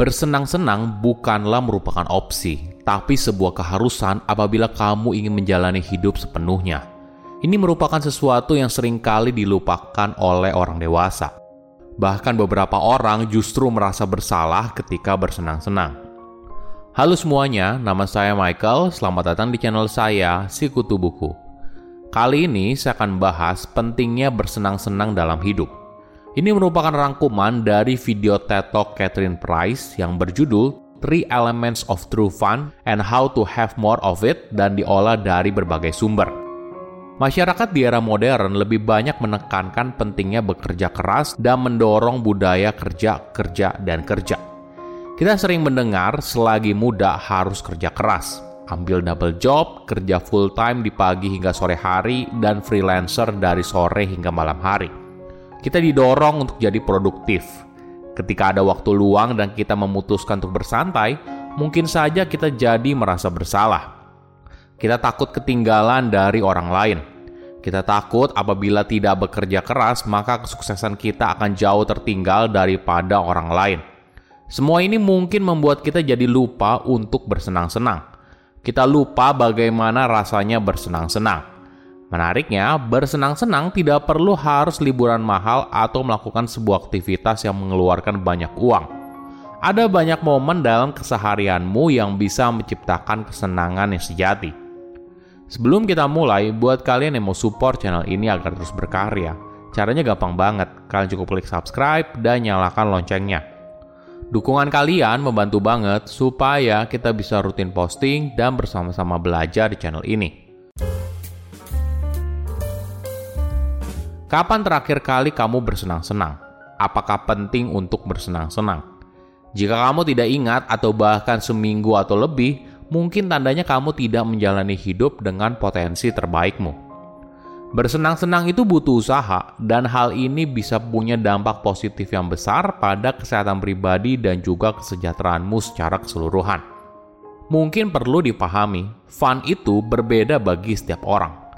Bersenang-senang bukanlah merupakan opsi, tapi sebuah keharusan apabila kamu ingin menjalani hidup sepenuhnya. Ini merupakan sesuatu yang sering kali dilupakan oleh orang dewasa. Bahkan beberapa orang justru merasa bersalah ketika bersenang-senang. Halo semuanya, nama saya Michael. Selamat datang di channel saya, Sikutu Buku. Kali ini saya akan bahas pentingnya bersenang-senang dalam hidup. Ini merupakan rangkuman dari video TED Talk Catherine Price yang berjudul Three Elements of True Fun and How to Have More of It dan diolah dari berbagai sumber. Masyarakat di era modern lebih banyak menekankan pentingnya bekerja keras dan mendorong budaya kerja, kerja, dan kerja. Kita sering mendengar selagi muda harus kerja keras, ambil double job, kerja full time di pagi hingga sore hari, dan freelancer dari sore hingga malam hari kita didorong untuk jadi produktif. Ketika ada waktu luang dan kita memutuskan untuk bersantai, mungkin saja kita jadi merasa bersalah. Kita takut ketinggalan dari orang lain. Kita takut apabila tidak bekerja keras, maka kesuksesan kita akan jauh tertinggal daripada orang lain. Semua ini mungkin membuat kita jadi lupa untuk bersenang-senang. Kita lupa bagaimana rasanya bersenang-senang. Menariknya, bersenang-senang tidak perlu harus liburan mahal atau melakukan sebuah aktivitas yang mengeluarkan banyak uang. Ada banyak momen dalam keseharianmu yang bisa menciptakan kesenangan yang sejati. Sebelum kita mulai, buat kalian yang mau support channel ini agar terus berkarya, caranya gampang banget. Kalian cukup klik subscribe dan nyalakan loncengnya. Dukungan kalian membantu banget supaya kita bisa rutin posting dan bersama-sama belajar di channel ini. Kapan terakhir kali kamu bersenang-senang? Apakah penting untuk bersenang-senang? Jika kamu tidak ingat atau bahkan seminggu atau lebih, mungkin tandanya kamu tidak menjalani hidup dengan potensi terbaikmu. Bersenang-senang itu butuh usaha, dan hal ini bisa punya dampak positif yang besar pada kesehatan pribadi dan juga kesejahteraanmu secara keseluruhan. Mungkin perlu dipahami, fun itu berbeda bagi setiap orang.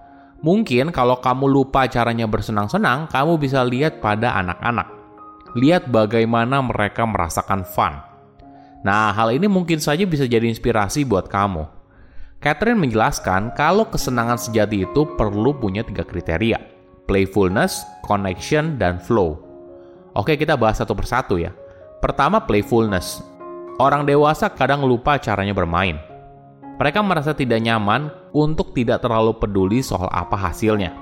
Mungkin kalau kamu lupa caranya bersenang-senang, kamu bisa lihat pada anak-anak. Lihat bagaimana mereka merasakan fun. Nah, hal ini mungkin saja bisa jadi inspirasi buat kamu. Catherine menjelaskan kalau kesenangan sejati itu perlu punya tiga kriteria. Playfulness, connection, dan flow. Oke, kita bahas satu persatu ya. Pertama, playfulness. Orang dewasa kadang lupa caranya bermain. Mereka merasa tidak nyaman untuk tidak terlalu peduli soal apa hasilnya.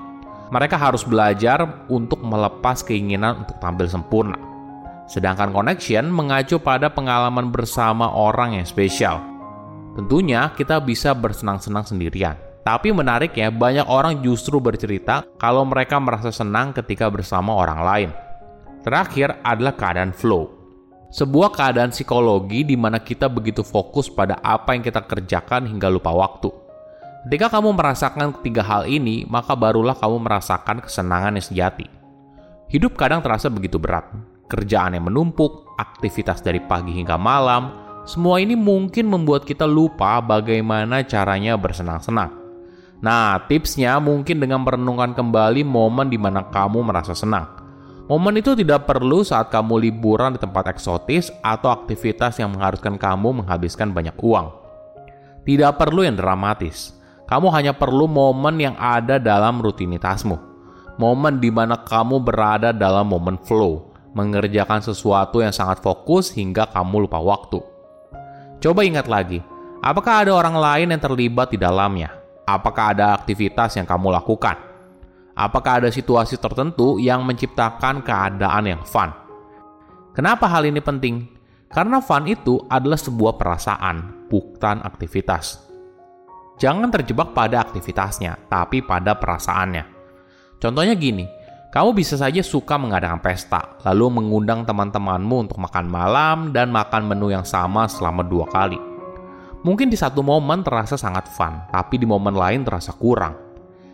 Mereka harus belajar untuk melepas keinginan untuk tampil sempurna. Sedangkan connection mengacu pada pengalaman bersama orang yang spesial. Tentunya kita bisa bersenang-senang sendirian. Tapi menariknya, banyak orang justru bercerita kalau mereka merasa senang ketika bersama orang lain. Terakhir adalah keadaan flow sebuah keadaan psikologi di mana kita begitu fokus pada apa yang kita kerjakan hingga lupa waktu. Ketika kamu merasakan ketiga hal ini, maka barulah kamu merasakan kesenangan yang sejati. Hidup kadang terasa begitu berat. Kerjaan yang menumpuk, aktivitas dari pagi hingga malam, semua ini mungkin membuat kita lupa bagaimana caranya bersenang-senang. Nah, tipsnya mungkin dengan merenungkan kembali momen di mana kamu merasa senang Momen itu tidak perlu saat kamu liburan di tempat eksotis atau aktivitas yang mengharuskan kamu menghabiskan banyak uang. Tidak perlu yang dramatis. Kamu hanya perlu momen yang ada dalam rutinitasmu. Momen di mana kamu berada dalam momen flow, mengerjakan sesuatu yang sangat fokus hingga kamu lupa waktu. Coba ingat lagi, Apakah ada orang lain yang terlibat di dalamnya? Apakah ada aktivitas yang kamu lakukan? Apakah ada situasi tertentu yang menciptakan keadaan yang fun? Kenapa hal ini penting? Karena fun itu adalah sebuah perasaan, bukan aktivitas. Jangan terjebak pada aktivitasnya, tapi pada perasaannya. Contohnya gini, kamu bisa saja suka mengadakan pesta, lalu mengundang teman-temanmu untuk makan malam dan makan menu yang sama selama dua kali. Mungkin di satu momen terasa sangat fun, tapi di momen lain terasa kurang.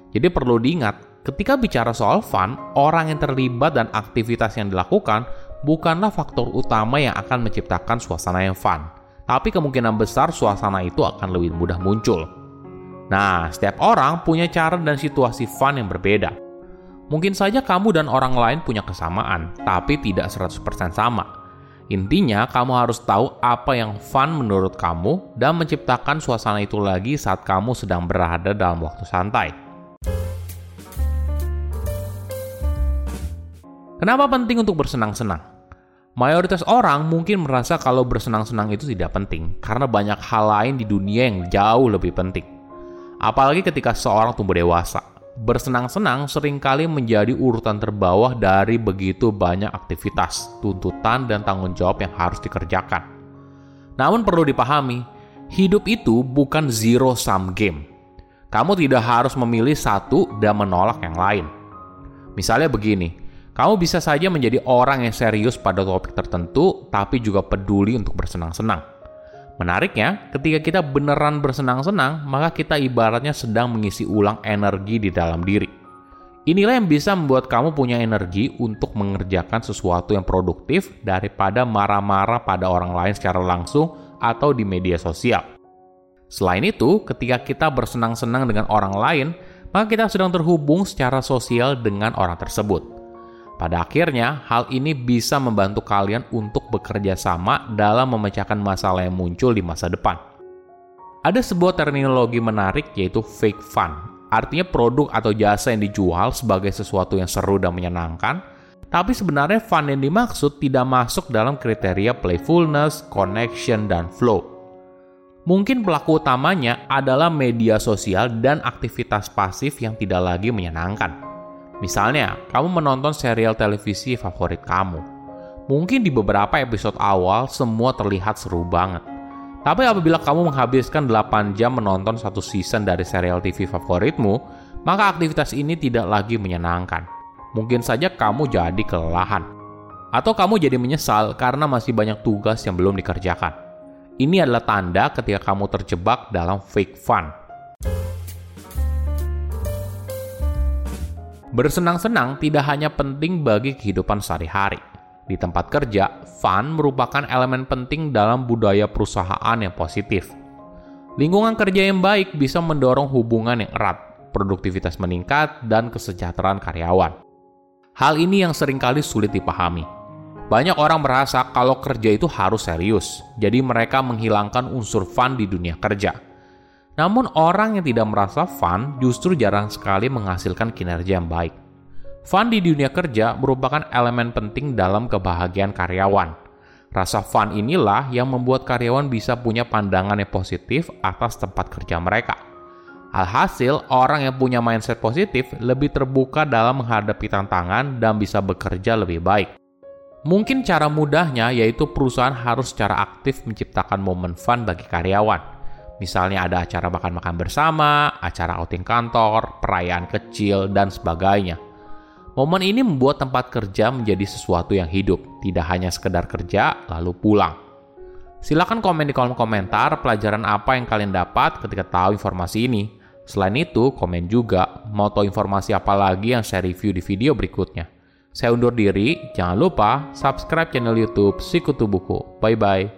Jadi perlu diingat, ketika bicara soal fun, orang yang terlibat dan aktivitas yang dilakukan bukanlah faktor utama yang akan menciptakan suasana yang fun. Tapi kemungkinan besar suasana itu akan lebih mudah muncul. Nah, setiap orang punya cara dan situasi fun yang berbeda. Mungkin saja kamu dan orang lain punya kesamaan, tapi tidak 100% sama. Intinya, kamu harus tahu apa yang fun menurut kamu dan menciptakan suasana itu lagi saat kamu sedang berada dalam waktu santai. Kenapa penting untuk bersenang-senang? Mayoritas orang mungkin merasa kalau bersenang-senang itu tidak penting karena banyak hal lain di dunia yang jauh lebih penting. Apalagi ketika seorang tumbuh dewasa bersenang-senang sering kali menjadi urutan terbawah dari begitu banyak aktivitas, tuntutan, dan tanggung jawab yang harus dikerjakan. Namun perlu dipahami, hidup itu bukan zero-sum game. Kamu tidak harus memilih satu dan menolak yang lain. Misalnya begini, kamu bisa saja menjadi orang yang serius pada topik tertentu, tapi juga peduli untuk bersenang-senang Menariknya, ketika kita beneran bersenang-senang, maka kita ibaratnya sedang mengisi ulang energi di dalam diri. Inilah yang bisa membuat kamu punya energi untuk mengerjakan sesuatu yang produktif daripada marah-marah pada orang lain secara langsung atau di media sosial. Selain itu, ketika kita bersenang-senang dengan orang lain, maka kita sedang terhubung secara sosial dengan orang tersebut. Pada akhirnya, hal ini bisa membantu kalian untuk bekerja sama dalam memecahkan masalah yang muncul di masa depan. Ada sebuah terminologi menarik yaitu fake fun. Artinya produk atau jasa yang dijual sebagai sesuatu yang seru dan menyenangkan, tapi sebenarnya fun yang dimaksud tidak masuk dalam kriteria playfulness, connection, dan flow. Mungkin pelaku utamanya adalah media sosial dan aktivitas pasif yang tidak lagi menyenangkan. Misalnya, kamu menonton serial televisi favorit kamu. Mungkin di beberapa episode awal semua terlihat seru banget. Tapi apabila kamu menghabiskan 8 jam menonton satu season dari serial TV favoritmu, maka aktivitas ini tidak lagi menyenangkan. Mungkin saja kamu jadi kelelahan. Atau kamu jadi menyesal karena masih banyak tugas yang belum dikerjakan. Ini adalah tanda ketika kamu terjebak dalam fake fun Bersenang-senang tidak hanya penting bagi kehidupan sehari-hari. Di tempat kerja, fun merupakan elemen penting dalam budaya perusahaan yang positif. Lingkungan kerja yang baik bisa mendorong hubungan yang erat, produktivitas meningkat, dan kesejahteraan karyawan. Hal ini yang sering kali sulit dipahami. Banyak orang merasa kalau kerja itu harus serius, jadi mereka menghilangkan unsur fun di dunia kerja. Namun orang yang tidak merasa fun justru jarang sekali menghasilkan kinerja yang baik. Fun di dunia kerja merupakan elemen penting dalam kebahagiaan karyawan. Rasa fun inilah yang membuat karyawan bisa punya pandangan yang positif atas tempat kerja mereka. Alhasil, orang yang punya mindset positif lebih terbuka dalam menghadapi tantangan dan bisa bekerja lebih baik. Mungkin cara mudahnya yaitu perusahaan harus secara aktif menciptakan momen fun bagi karyawan Misalnya ada acara makan-makan bersama, acara outing kantor, perayaan kecil, dan sebagainya. Momen ini membuat tempat kerja menjadi sesuatu yang hidup, tidak hanya sekedar kerja lalu pulang. Silakan komen di kolom komentar pelajaran apa yang kalian dapat ketika tahu informasi ini. Selain itu, komen juga mau tahu informasi apa lagi yang saya review di video berikutnya. Saya undur diri, jangan lupa subscribe channel YouTube Sikutu Buku. Bye bye.